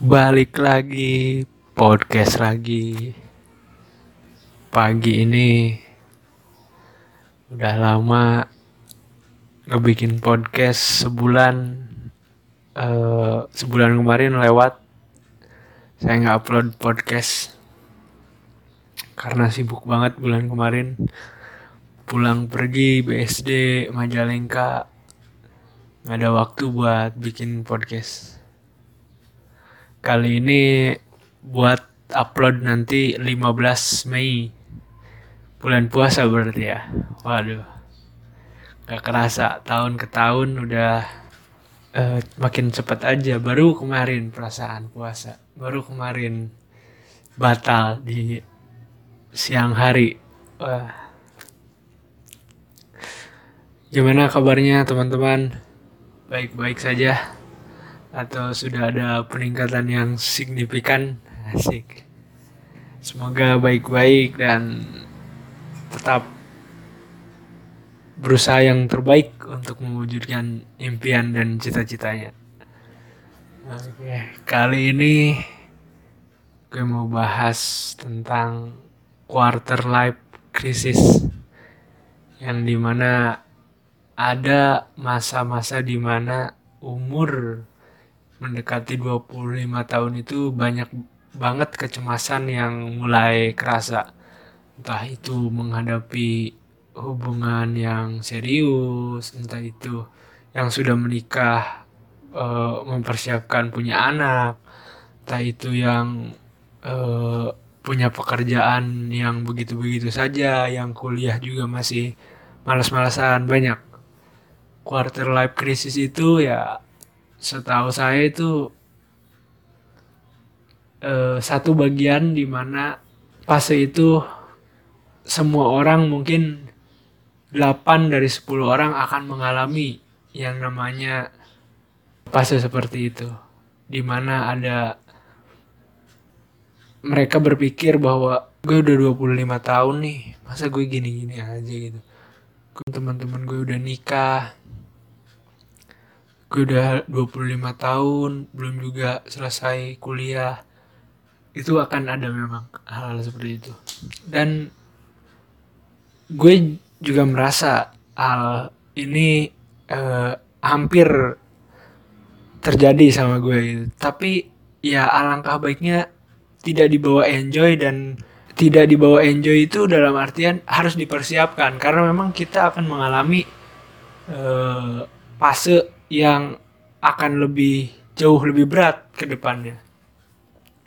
balik lagi podcast lagi. Pagi ini udah lama ngebikin podcast sebulan eh, sebulan kemarin lewat saya nggak upload podcast. Karena sibuk banget bulan kemarin. Pulang pergi BSD Majalengka. Nggak ada waktu buat bikin podcast kali ini buat upload nanti 15 Mei. Bulan puasa berarti ya. Waduh. Gak kerasa tahun ke tahun udah eh, makin cepat aja. Baru kemarin perasaan puasa. Baru kemarin batal di siang hari. Wah. Gimana kabarnya teman-teman? Baik-baik saja atau sudah ada peningkatan yang signifikan? Asik. Semoga baik-baik dan tetap berusaha yang terbaik untuk mewujudkan impian dan cita-citanya. Oke kali ini gue mau bahas tentang quarter life crisis yang di mana ada masa-masa di mana umur mendekati 25 tahun itu banyak banget kecemasan yang mulai kerasa. Entah itu menghadapi hubungan yang serius, entah itu yang sudah menikah eh, mempersiapkan punya anak, entah itu yang eh, punya pekerjaan yang begitu-begitu saja, yang kuliah juga masih malas-malasan banyak. Quarter life crisis itu ya setahu saya itu eh, satu bagian di mana fase itu semua orang mungkin 8 dari 10 orang akan mengalami yang namanya fase seperti itu. Di mana ada mereka berpikir bahwa gue udah 25 tahun nih masa gue gini-gini aja gitu. Teman-teman gue udah nikah gue udah 25 tahun belum juga selesai kuliah. Itu akan ada memang hal-hal seperti itu. Dan gue juga merasa hal ini eh, hampir terjadi sama gue gitu. Tapi ya alangkah baiknya tidak dibawa enjoy dan tidak dibawa enjoy itu dalam artian harus dipersiapkan. Karena memang kita akan mengalami eh, fase yang akan lebih jauh lebih berat ke depannya.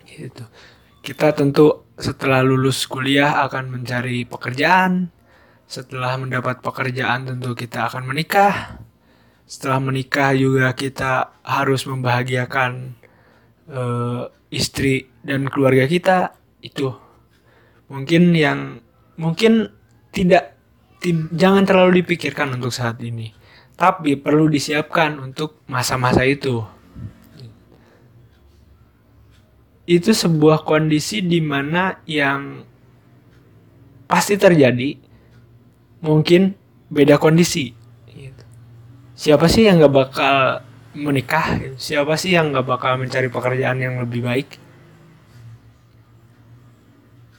Gitu. Kita tentu setelah lulus kuliah akan mencari pekerjaan. Setelah mendapat pekerjaan tentu kita akan menikah. Setelah menikah juga kita harus membahagiakan eh, istri dan keluarga kita. Itu mungkin yang mungkin tidak ti- jangan terlalu dipikirkan untuk saat ini tapi perlu disiapkan untuk masa-masa itu. Itu sebuah kondisi di mana yang pasti terjadi, mungkin beda kondisi. Siapa sih yang gak bakal menikah? Siapa sih yang gak bakal mencari pekerjaan yang lebih baik?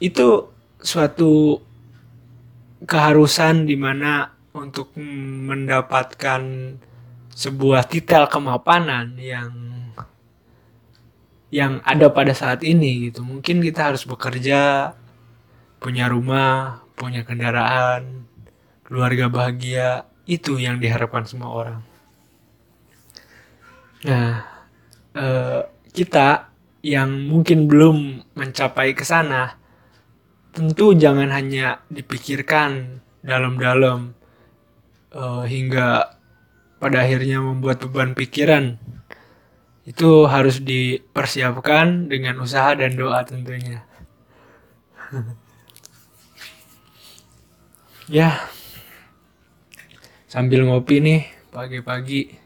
Itu suatu keharusan di mana untuk mendapatkan sebuah titel kemapanan yang yang ada pada saat ini gitu. Mungkin kita harus bekerja, punya rumah, punya kendaraan, keluarga bahagia, itu yang diharapkan semua orang. Nah, eh, kita yang mungkin belum mencapai ke sana, tentu jangan hanya dipikirkan dalam-dalam eh, hingga pada akhirnya membuat beban pikiran. Itu harus dipersiapkan dengan usaha dan doa tentunya. Ya sambil ngopi nih pagi-pagi.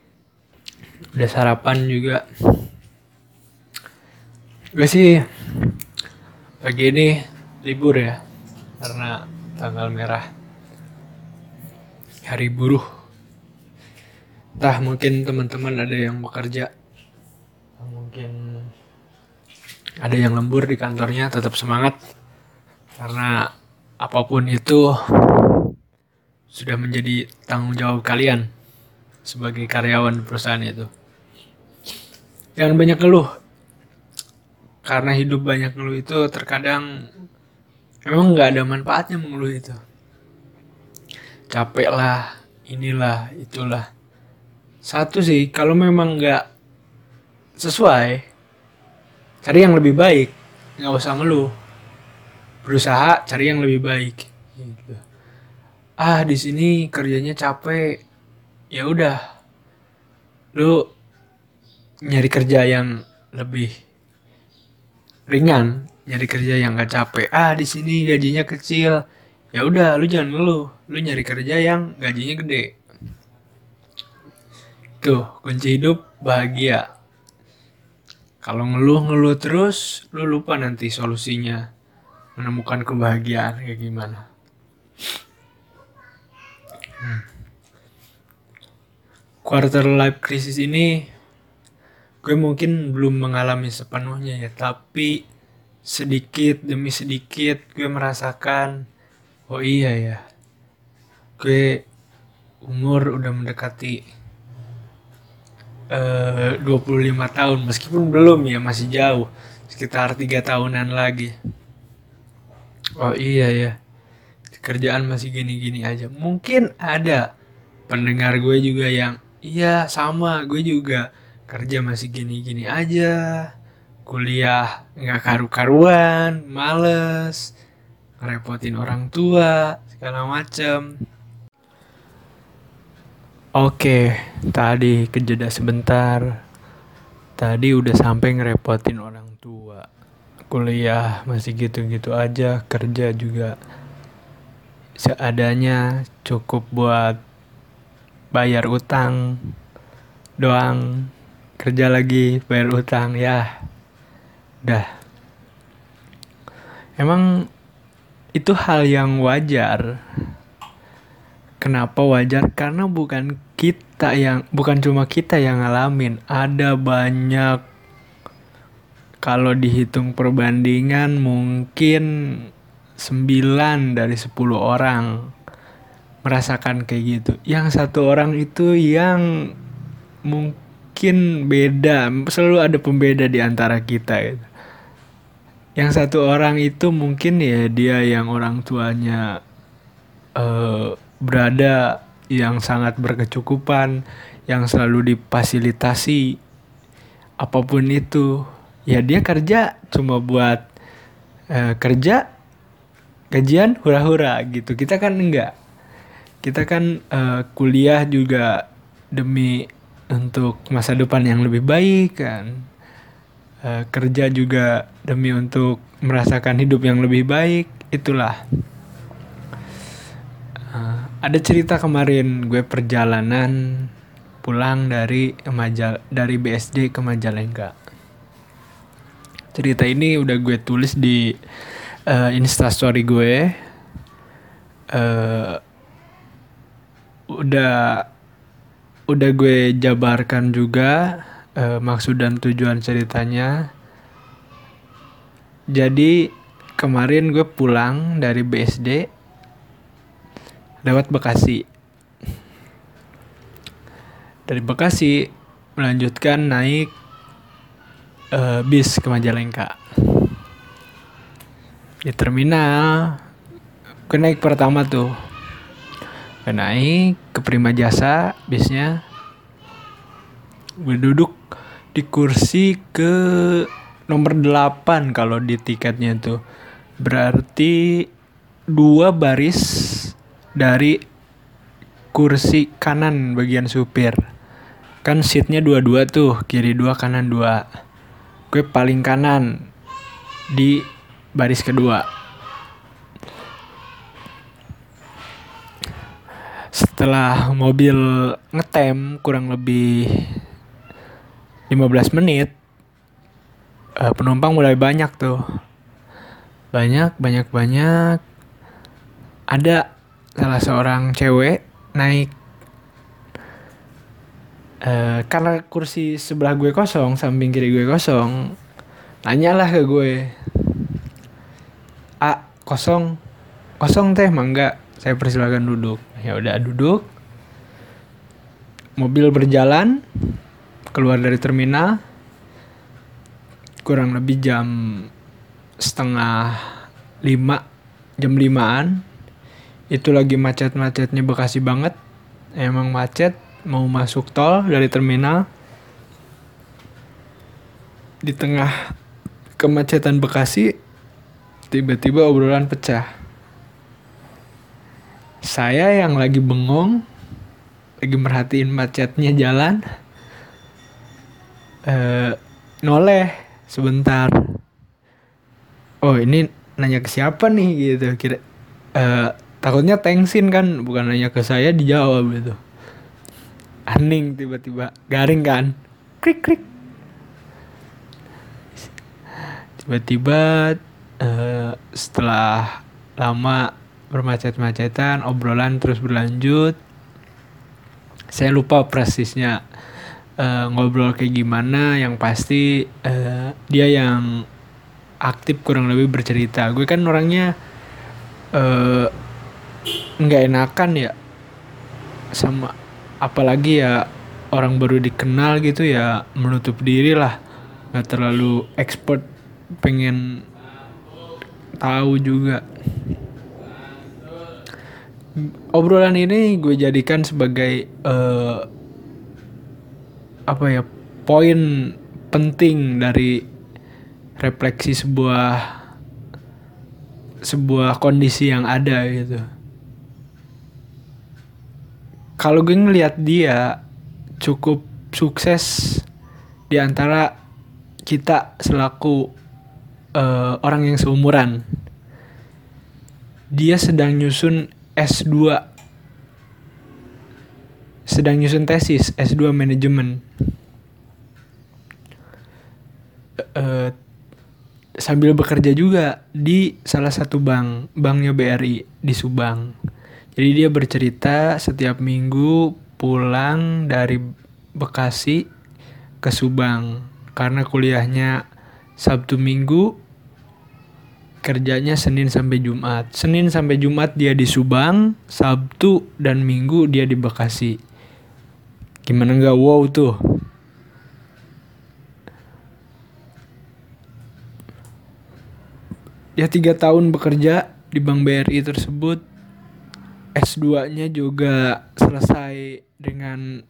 Udah sarapan juga. Gue sih pagi ini libur ya karena tanggal merah hari buruh. Entah mungkin teman-teman ada yang bekerja. Mungkin ada yang lembur di kantornya tetap semangat. Karena apa pun itu sudah menjadi tanggung jawab kalian sebagai karyawan perusahaan itu. Jangan banyak keluh karena hidup banyak ngeluh itu terkadang memang nggak ada manfaatnya mengeluh itu capek lah inilah itulah. Satu sih kalau memang nggak sesuai cari yang lebih baik nggak usah ngeluh. Berusaha cari yang lebih baik gitu. ah di sini kerjanya capek ya udah. Lu nyari kerja yang lebih ringan nyari kerja yang gak capek. Ah di sini gajinya kecil ya udah lu jangan ngeluh. Lu nyari kerja yang gajinya gede. Tuh kunci hidup bahagia. Kalau ngeluh-ngeluh terus lu lupa nanti solusinya. Menemukan kebahagiaan kayak gimana. Hmm. quarter life crisis ini gue mungkin belum mengalami sepenuhnya ya. Tapi sedikit demi sedikit gue merasakan oh iya ya gue umur udah mendekati eh, uh, 25 tahun meskipun belum ya masih jauh. Sekitar tiga tahunan lagi. Oh iya ya kerjaan masih gini-gini aja. Mungkin ada pendengar gue juga yang iya sama. Gue juga kerja masih gini-gini aja. Kuliah nggak karu-karuan males ngerepotin orang tua segala macem Oke, tadi kejeda sebentar. Tadi udah sampai ngerepotin orang tua. Kuliah masih gitu-gitu aja, kerja juga seadanya cukup buat bayar utang doang. Kerja lagi bayar utang ya. Udah. Emang itu hal yang wajar. Kenapa wajar? Karena bukan kita yang bukan cuma kita yang ngalamin, ada banyak kalau dihitung perbandingan mungkin 9 dari 10 orang merasakan kayak gitu. Yang satu orang itu yang mungkin beda, selalu ada pembeda di antara kita gitu yang satu orang itu mungkin ya dia yang orang tuanya uh, berada yang sangat berkecukupan yang selalu difasilitasi apa pun itu. Ya dia kerja cuma buat uh, kerja gajian hura-hura gitu. Kita kan enggak. Kita kan uh, kuliah juga demi untuk masa depan yang lebih baik kan uh, kerja juga demi untuk merasakan hidup yang lebih baik itulah. Uh, ada cerita kemarin gue perjalanan pulang dari Majal dari BSD ke Majalengka. Cerita ini udah gue tulis di uh, instastory gue. Uh, udah udah gue jabarkan juga uh, maksud dan tujuan ceritanya. Jadi kemarin gue pulang dari BSD lewat Bekasi. Dari Bekasi melanjutkan naik uh, bis ke Majalengka. Di terminal, gue naik pertama tuh. Gue naik ke Prima Jasa bisnya. Gue duduk di kursi ke nomor 8 kalau di tiketnya tuh. Berarti dua baris dari kursi kanan bagian supir. Kan seatnya dua-dua tuh, kiri dua kanan dua. Gue paling kanan di baris kedua. Setelah mobil ngetem kurang lebih 15 menit uh, penumpang mulai banyak tuh. Banyak banyak banyak. Ada salah seorang cewek naik uh, karena kursi sebelah gue kosong samping kiri gue kosong nanyalah ke gue a kosong? Kosong teh mangga saya persilakan duduk. Ya udah duduk. Mobil berjalan keluar dari terminal kurang lebih jam setengah lima jam limaan. Itu lagi macet-macetnya Bekasi banget. Emang macet mau masuk tol dari terminal. Di tengah kemacetan Bekasi tiba-tiba obrolan pecah. Saya yang lagi bengong lagi merhatiin macetnya jalan eh noleh sebentar. Oh ini nanya ke siapa nih gitu. Kira eh takutnya tengsin kan bukan nanya ke saya dijawab gitu. Aning tiba-tiba garing kan. Krik krik. Tiba-tiba uh, setelah lama bermacet-macetan obrolan terus berlanjut saya lupa persisnya uh, ngobrol kayak gimana yang pasti uh, dia yang aktif kurang lebih bercerita. Gue kan orangnya nggak uh, enakan ya sama apalagi ya orang baru dikenal gitu ya menutup diri lah. Nggak terlalu expert pengen tahu juga. Obrolan ini gue jadikan sebagai uh, apa ya poin penting dari refleksi sebuah sebuah kondisi yang ada gitu. Kalau gue ngeliat dia cukup sukses di antara kita selaku uh, orang yang seumuran. Dia sedang nyusun S2 sedang nyusun tesis S2 manajemen uh, sambil bekerja juga di salah satu bank banknya BRI di Subang jadi dia bercerita setiap minggu pulang dari Bekasi ke Subang karena kuliahnya Sabtu Minggu kerjanya Senin sampai Jumat. Senin sampai Jumat dia di Subang, Sabtu dan Minggu dia di Bekasi. Gimana nggak wow tuh? Ya tiga tahun bekerja di Bank BRI tersebut. S2-nya juga selesai dengan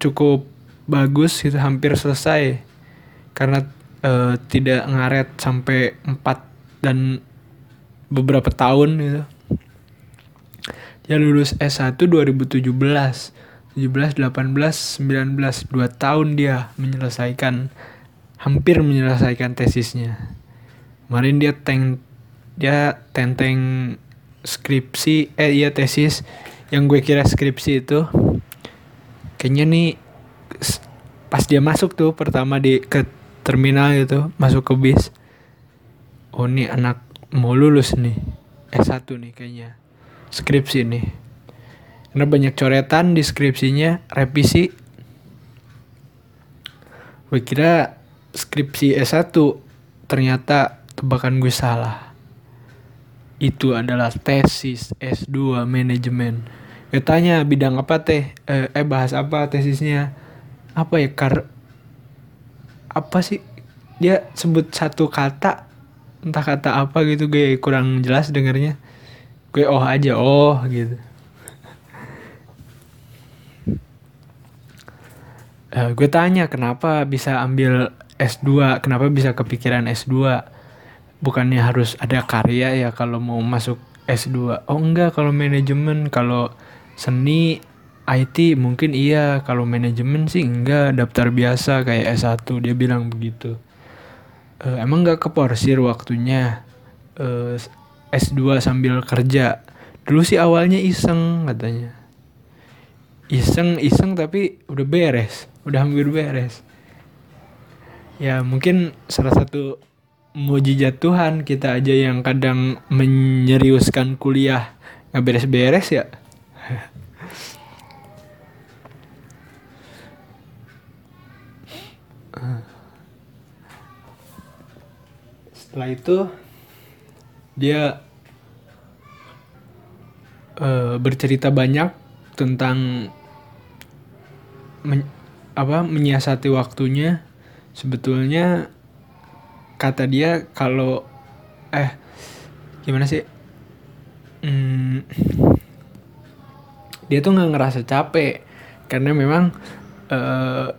cukup bagus itu hampir selesai karena uh, tidak ngaret sampai 4 dan beberapa tahun gitu dia lulus S1 2017 17 18 19 2 tahun dia menyelesaikan hampir menyelesaikan tesisnya. Kemarin dia teng dia tenteng skripsi eh iya tesis yang gue kira skripsi itu. Kayaknya nih pas dia masuk tuh pertama di ke terminal gitu masuk ke bis. Oh ini anak mau lulus nih S1 nih kayaknya skripsi nih karena banyak coretan di skripsinya revisi. Gue kira skripsi S1 ternyata tebakan gue salah. Itu adalah tesis S2 manajemen. Gue tanya bidang apa teh? Eh, eh bahas apa tesisnya? Apa ya kar? Apa sih? Dia sebut satu kata entah kata apa gitu gue kurang jelas dengernya. Gue oh aja oh gitu uh, gue tanya kenapa bisa ambil S2 kenapa bisa kepikiran S2 bukannya harus ada karya ya kalau mau masuk S2 oh enggak kalau manajemen. Kalau seni IT mungkin iya. Kalau manajemen sih enggak. Daftar biasa kayak S1 dia bilang begitu. Uh, emang gak keporsir waktunya uh, eh, S2 sambil kerja? Dulu sih awalnya iseng katanya iseng iseng tapi udah beres udah hampir beres. Ya mungkin salah satu mujizat Tuhan kita aja yang kadang menyeriuskan kuliah nggak beres-beres ya. Setelah itu dia uh, bercerita banyak tentang men, apa menyiasati waktunya sebetulnya kata dia kalau eh gimana sih? Hmm, dia tuh nggak ngerasa capek karena memang uh,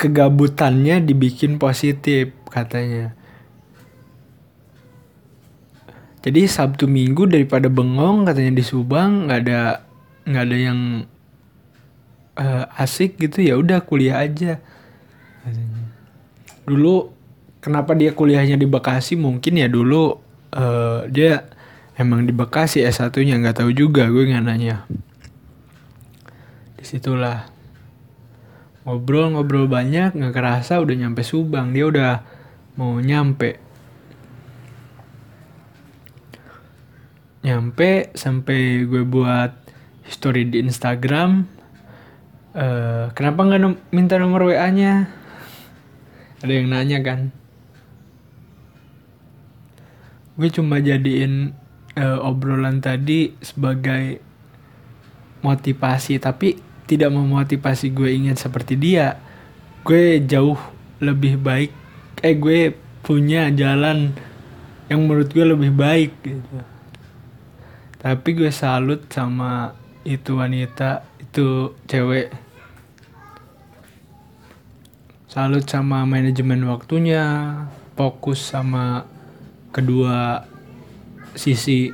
kegabutannya dibikin positif katanya. Jadi Sabtu Minggu daripada bengong katanya di Subang nggak ada nggak ada yang uh, asik gitu ya udah kuliah aja. Dulu kenapa dia kuliahnya di Bekasi? Mungkin ya dulu uh, dia emang di Bekasi S satunya nggak tahu juga gue nggak nanya. Di situlah ngobrol-ngobrol banyak nggak kerasa udah nyampe Subang dia udah mau nyampe. Nyampe sampai gue buat story di Instagram uh, kenapa nggak nom minta nomor WA nya? Ada yang nanya kan. Gue cuma jadiin uh, obrolan tadi sebagai motivasi tapi tidak memotivasi gue ingin seperti dia. Gue jauh lebih baik eh gue punya jalan yang menurut gue lebih baik gitu. Tapi gue salut sama itu wanita itu cewek. Salut sama manajemen waktunya fokus sama kedua sisi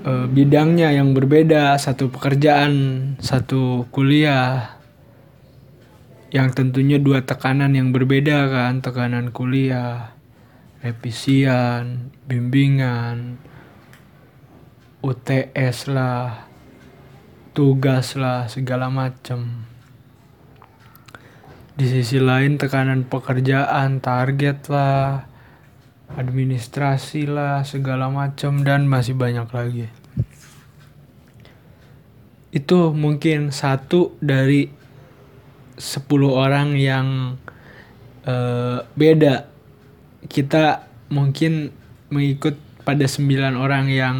e, bidangnya yang berbeda satu pekerjaan satu kuliah. Yang tentunya dua tekanan yang berbeda kan tekanan kuliah revisian bimbingan UTS lah tugas lah segala macem. Di sisi lain tekanan pekerjaan target lah administrasi lah segala macem dan masih banyak lagi. Itu mungkin satu dari 10 orang yang uh, beda. Kita mungkin mengikut pada 9 orang yang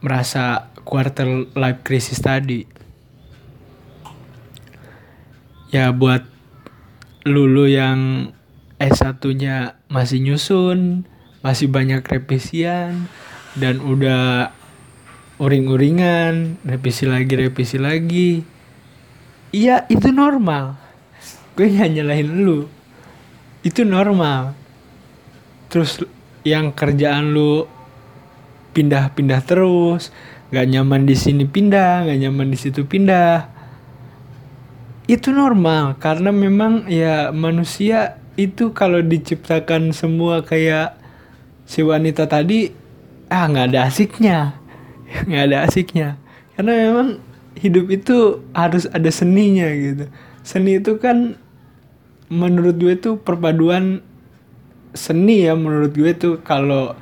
merasa quarter life crisis tadi ya buat lulu yang S1-nya masih nyusun, masih banyak revisian dan udah uring-uringan, revisi lagi, revisi lagi. Iya, itu normal. Gue gak nyalahin lu. Itu normal. Terus yang kerjaan lu pindah-pindah terus, nggak nyaman di sini pindah, nggak nyaman di situ pindah. Itu normal karena memang ya manusia itu kalau diciptakan semua kayak si wanita tadi ah nggak ada asiknya. Nggak ada asiknya. Karena memang hidup itu harus ada seninya gitu. Seni itu kan menurut gue tuh perpaduan seni ya menurut gue tuh. Kalau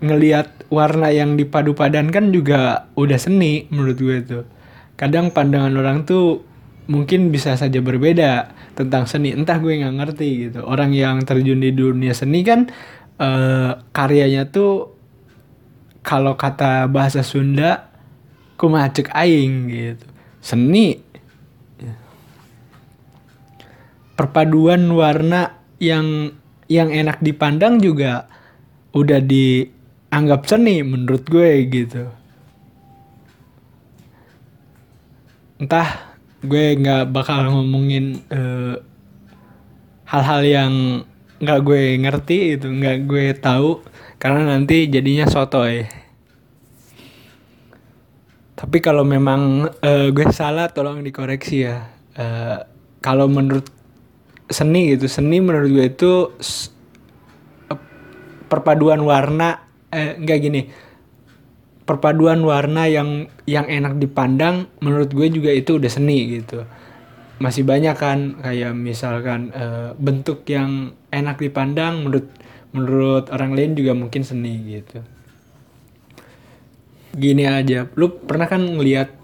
ngelihat warna yang dipadu padankan juga udah seni menurut gue tuh. Kadang pandangan orang tuh mungkin bisa saja berbeda tentang seni. Entah gue nggak ngerti gitu. Orang yang terjun di dunia seni kan uh, karyanya tuh kalau kata bahasa Sunda kumacek aing gitu. Seni. Perpaduan warna yang yang enak dipandang juga udah di anggap seni menurut gue gitu. Entah gue nggak bakal ngomongin eh, hal-hal yang nggak gue ngerti itu nggak gue tahu karena nanti jadinya sotoy. Tapi kalau memang uh, gue salah tolong dikoreksi ya. Uh, kalau menurut seni gitu seni menurut gue itu perpaduan warna eh enggak gini. Perpaduan warna yang yang enak dipandang menurut gue juga itu udah seni gitu. Masih banyak kan kayak misalkan uh, bentuk yang enak dipandang menurut menurut orang lain juga mungkin seni gitu. Gini aja lu pernah kan ngeliat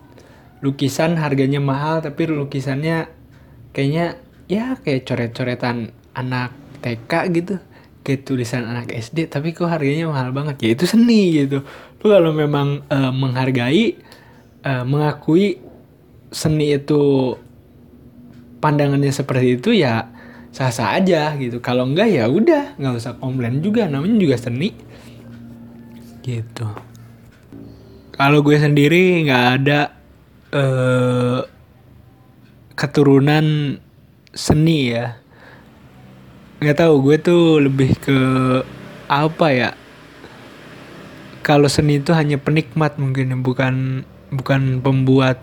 lukisan harganya mahal tapi lukisannya kayaknya ya kayak coret-coretan anak TK gitu kayak tulisan anak SD tapi kok harganya mahal banget? Ya itu seni gitu. Lu kalau memang uh, menghargai uh, mengakui seni itu pandangannya seperti itu ya sah-sah aja gitu. Kalau enggak ya udah nggak usah komplain juga. Namanya juga seni. Gitu. Kalau gue sendiri nggak ada uh, keturunan seni ya nggak tahu gue tuh lebih ke apa ya? Kalau seni itu hanya penikmat mungkin bukan bukan pembuat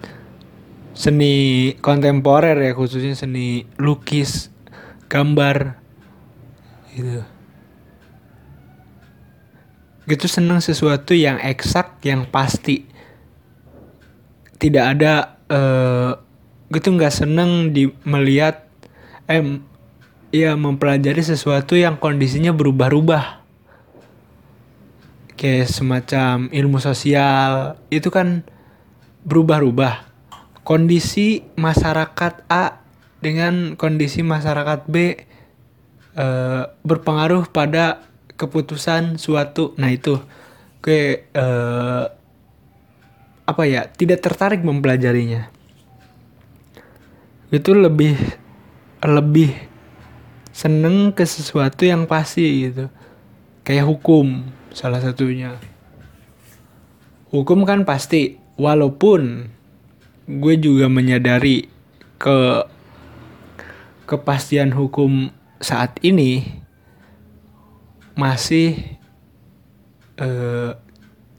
seni kontemporer ya khususnya seni lukis gambar gitu. Gitu seneng sesuatu yang eksak yang pasti. Tidak ada uh, gitu nggak seneng di melihat eh ya mempelajari sesuatu yang kondisinya berubah-ubah. Kayak semacam ilmu sosial itu kan berubah-ubah. Kondisi masyarakat A dengan kondisi masyarakat B e, berpengaruh pada keputusan suatu. Nah itu. Ke e, apa ya tidak tertarik mempelajarinya. Itu lebih lebih seneng ke sesuatu yang pasti gitu. Kayak hukum salah satunya. Hukum kan pasti walaupun gue juga menyadari ke kepastian hukum saat ini masih uh,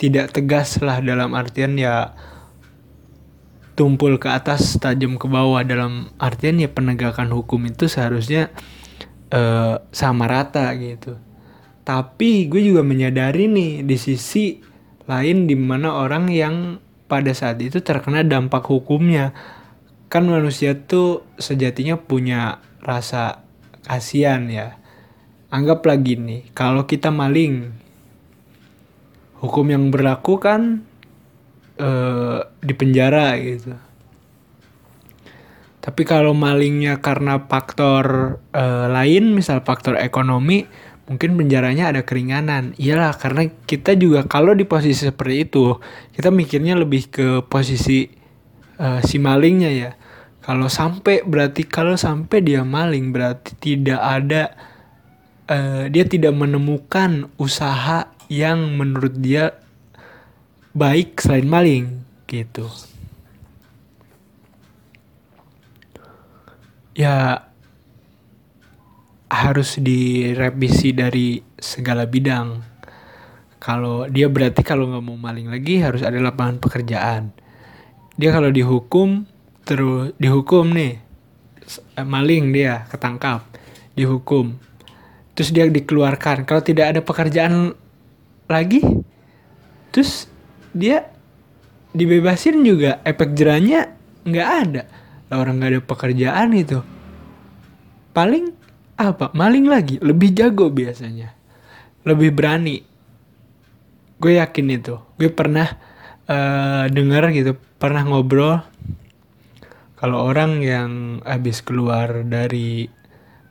tidak tegas lah dalam artian ya tumpul ke atas tajam ke bawah. Dalam artian ya penegakan hukum itu seharusnya uh, sama rata gitu. Tapi gue juga menyadari nih di sisi lain di mana orang yang pada saat itu terkena dampak hukumnya. Kan manusia tuh sejatinya punya rasa kasihan ya. Anggap lagi nih, kalau kita maling, hukum yang berlaku kan uh, di penjara gitu tapi kalau malingnya karena faktor uh, lain, misal faktor ekonomi, mungkin penjaranya ada keringanan. Iyalah, karena kita juga kalau di posisi seperti itu, kita mikirnya lebih ke posisi uh, si malingnya ya. Kalau sampai berarti kalau sampai dia maling berarti tidak ada uh, dia tidak menemukan usaha yang menurut dia baik selain maling gitu. Ya harus direvisi dari segala bidang. Kalau dia berarti kalau nggak mau maling lagi harus ada lapangan pekerjaan. Dia kalau dihukum terus dihukum nih eh, maling dia ketangkap dihukum terus dia dikeluarkan kalau tidak ada pekerjaan lagi terus dia dibebasin juga efek jerahnya nggak ada orang nggak ada pekerjaan itu. Paling apa? Maling lagi. Lebih jago biasanya. Lebih berani. Gue yakin itu. Gue pernah uh, dengar gitu. Pernah ngobrol. Kalau orang yang habis keluar dari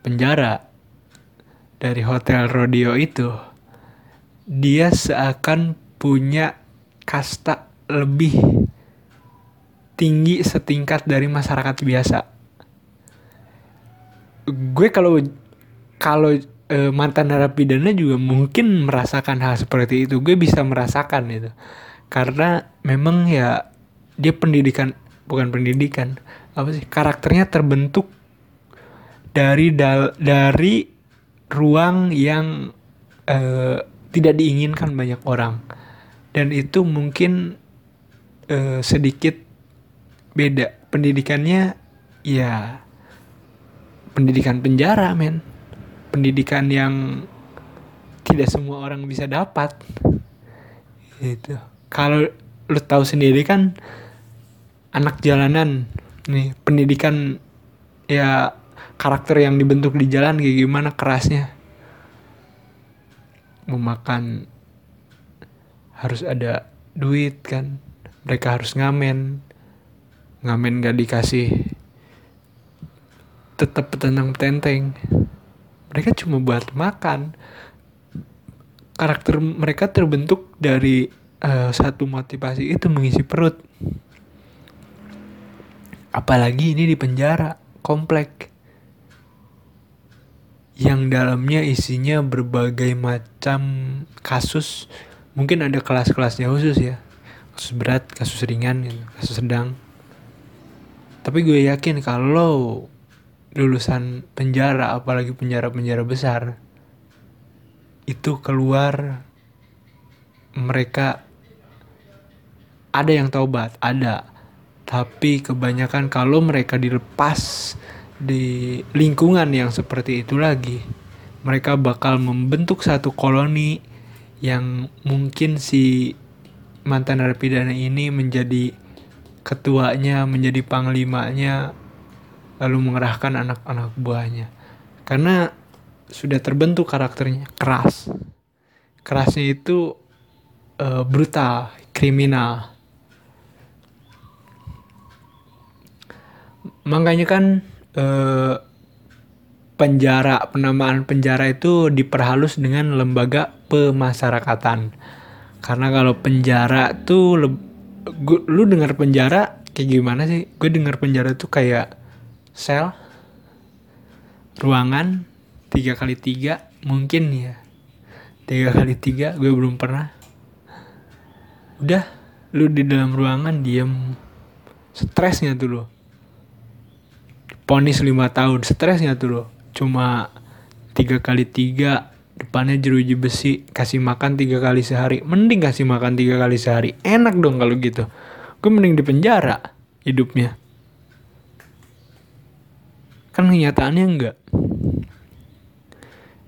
penjara dari hotel rodeo itu dia seakan punya kasta lebih tinggi setingkat dari masyarakat biasa. Gue kalau kalau e, mantan narapidana juga mungkin merasakan hal seperti itu. Gue bisa merasakan itu. Karena memang ya dia pendidikan bukan pendidikan apa sih karakternya terbentuk dari dal dari ruang yang e, tidak diinginkan banyak orang dan itu mungkin e, sedikit beda. Pendidikannya ya pendidikan penjara men. Pendidikan yang tidak semua orang bisa dapat. Itu kalau lu tahu sendiri kan anak jalanan nih pendidikan ya karakter yang dibentuk di jalan kayak gimana kerasnya? Memakan harus ada duit kan. Mereka harus ngamen ngamen gak dikasih tetap tenang tenteng. Mereka cuma buat makan. Karakter mereka terbentuk dari uh, satu motivasi itu mengisi perut. Apalagi ini di penjara komplek. Yang dalamnya isinya berbagai macam kasus. Mungkin ada kelas-kelasnya khusus ya. Kasus berat kasus ringan kasus sedang tapi gue yakin kalau lulusan penjara apalagi penjara-penjara besar itu keluar mereka ada yang taubat ada. Tapi kebanyakan kalau mereka dilepas di lingkungan yang seperti itu lagi, mereka bakal membentuk satu koloni yang mungkin si mantan narapidana ini menjadi ketuanya, menjadi panglimanya, lalu mengerahkan anak-anak buahnya. Karena sudah terbentuk karakternya keras. Kerasnya itu uh, brutal, kriminal. Makanya kan eh, penjara penamaan penjara itu diperhalus dengan lembaga pemasyarakatan karena kalau penjara tuh gua, lu dengar penjara kayak gimana sih? Gue dengar penjara tuh kayak sel ruangan tiga kali tiga mungkin ya. Tiga kali tiga gue belum pernah. Udah lu di dalam ruangan diem. Stresnya tuh lo ponis lima tahun stresnya tuh loh cuma tiga kali tiga depannya jeruji besi kasih makan tiga kali sehari. Mending kasih makan tiga kali sehari. Enak dong kalau gitu. Gue mending di penjara hidupnya. Kan kenyataannya enggak.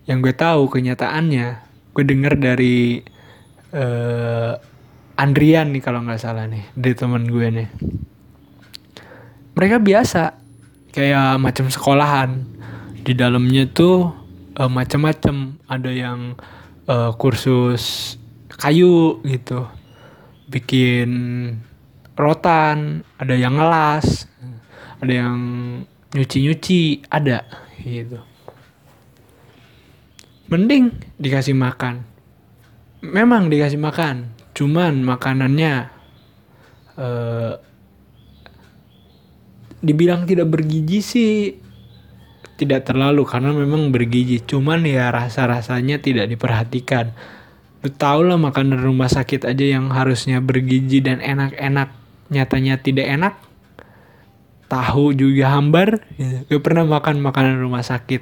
Yang gue tahu kenyataannya gue denger dari uh, Andrian nih kalau nggak salah nih dari teman gue nih. Mereka biasa kayak macam sekolahan. Di dalamnya tuh uh, macam-macam ada yang uh, kursus kayu gitu. Bikin rotan ada yang ngelas ada yang nyuci-nyuci ada gitu. Mending dikasih makan. Memang dikasih makan cuman makanannya uh, dibilang tidak bergizi sih tidak terlalu karena memang bergizi. Cuman ya rasa rasanya tidak diperhatikan. Lu tau lah makanan rumah sakit aja yang harusnya bergizi dan enak-enak nyatanya tidak enak? Tahu juga hambar gue pernah makan makanan rumah sakit.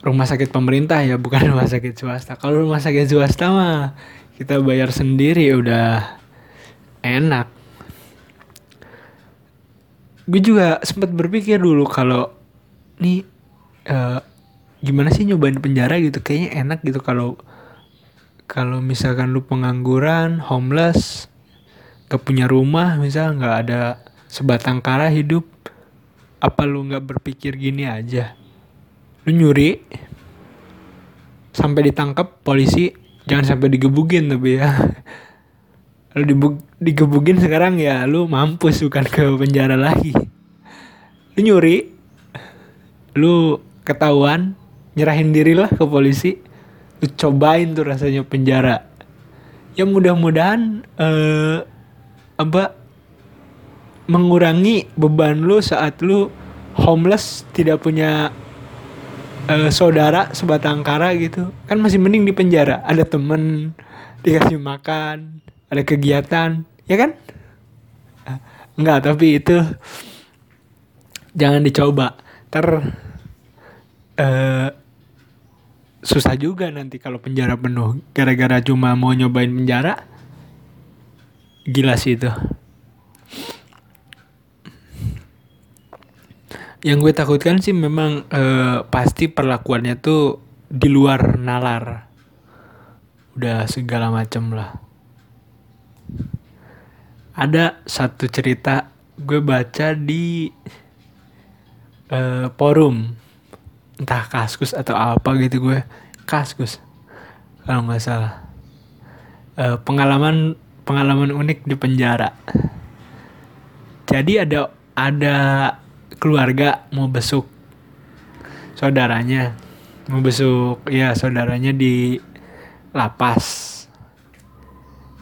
Rumah sakit pemerintah ya bukan rumah sakit swasta. Kalau rumah sakit swasta mah kita bayar sendiri udah enak gue juga sempat berpikir dulu kalau nih uh, gimana sih nyobain penjara gitu? Kayaknya enak gitu kalau kalau misalkan lu pengangguran homeless gak punya rumah misal nggak ada sebatang kara hidup apa lu nggak berpikir gini aja? Lu nyuri sampai ditangkap polisi jangan sampai digebukin tapi ya lu digebukin sekarang ya lu mampus bukan ke penjara lagi. Lu nyuri lu ketahuan nyerahin diri lah ke polisi. Lu cobain tuh rasanya penjara. Ya mudah-mudahan eh, apa mengurangi beban lu saat lu homeless tidak punya uh, saudara sebatang kara gitu. Kan masih mending di penjara. Ada temen dikasih makan ada kegiatan ya kan? Enggak tapi itu jangan dicoba. Ter uh, susah juga nanti kalau penjara penuh. Gara-gara cuma mau nyobain penjara gila sih itu. Yang gue takutkan sih memang uh, pasti perlakuannya tuh di luar nalar. Udah segala macem lah ada satu cerita gue baca di uh, forum. Entah kaskus atau apa gitu gue. Kaskus kalau nggak salah. Uh, pengalaman pengalaman unik di penjara. Jadi ada ada keluarga mau besuk saudaranya. Mau besuk ya saudaranya di lapas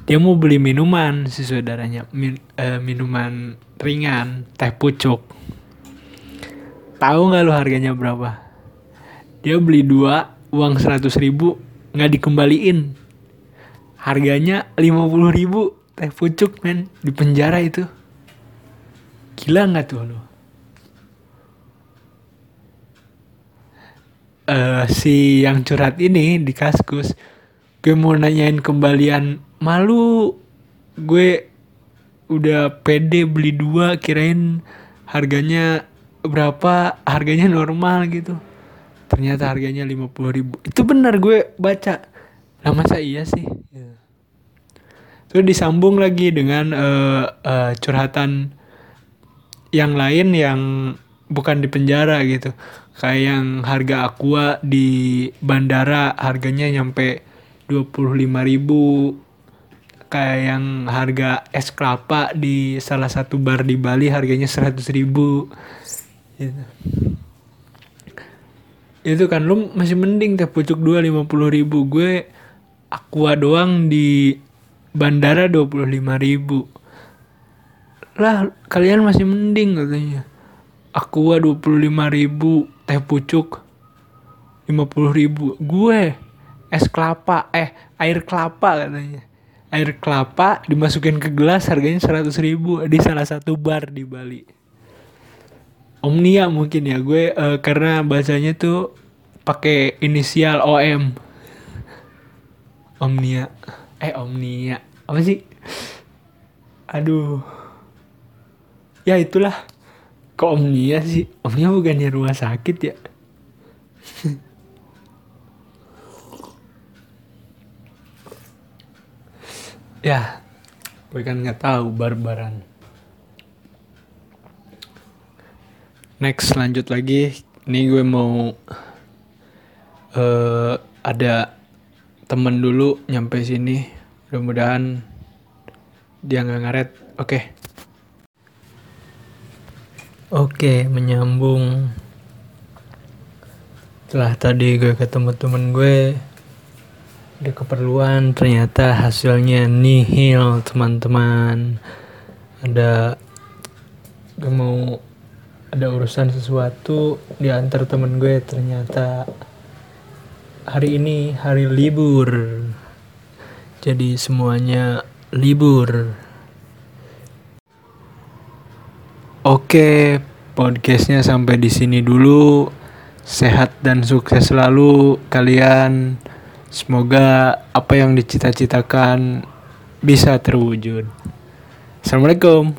dia mau beli minuman si saudaranya. Min, eh, minuman ringan teh pucuk. Tahu nggak lu harganya berapa? Dia beli dua uang seratus ribu nggak dikembaliin. Harganya lima puluh ribu teh pucuk men. Di penjara itu. Gila nggak tuh lo uh, si yang curhat ini di kaskus gue mau nanyain kembalian malu. Gue udah pede beli dua kirain harganya berapa harganya normal gitu. Ternyata harganya lima puluh ribu. Itu benar gue baca. Lah masa iya sih? Ya. terus disambung lagi dengan uh, uh, curhatan yang lain yang bukan di penjara gitu. Kayak yang harga aqua di bandara harganya nyampe 25 ribu kayak yang harga es kelapa di salah satu bar di Bali harganya seratus ribu. Gitu. itu kan lu masih mending teh pucuk dua lima puluh ribu. Gue aqua doang di bandara dua puluh lima ribu. Lah kalian masih mending katanya. Aqua dua puluh lima ribu teh pucuk lima puluh ribu. Gue es kelapa eh air kelapa katanya air kelapa dimasukin ke gelas harganya seratus ribu di salah satu bar di Bali. Omnia mungkin ya gue uh, karena bahasanya tuh pakai inisial OM. Omnia. Eh Omnia. Apa sih? Aduh. Ya itulah. Kok Omnia sih? Omnia bukannya rumah sakit ya? Ya. Gue kan nggak tahu barbaran next lanjut lagi. Ini gue mau uh, ada temen dulu nyampe sini. Mudah-mudahan dia nggak ngaret. Oke. Okay. oke okay, menyambung. Setelah tadi gue ketemu temen gue ada keperluan ternyata hasilnya nihil teman-teman. Ada gue mau ada urusan sesuatu di antar temen gue ternyata hari ini hari libur. Jadi semuanya libur. Oke podcastnya sampai di sini dulu. Sehat dan sukses selalu kalian Semoga apa yang dicita-citakan bisa terwujud. Assalamualaikum.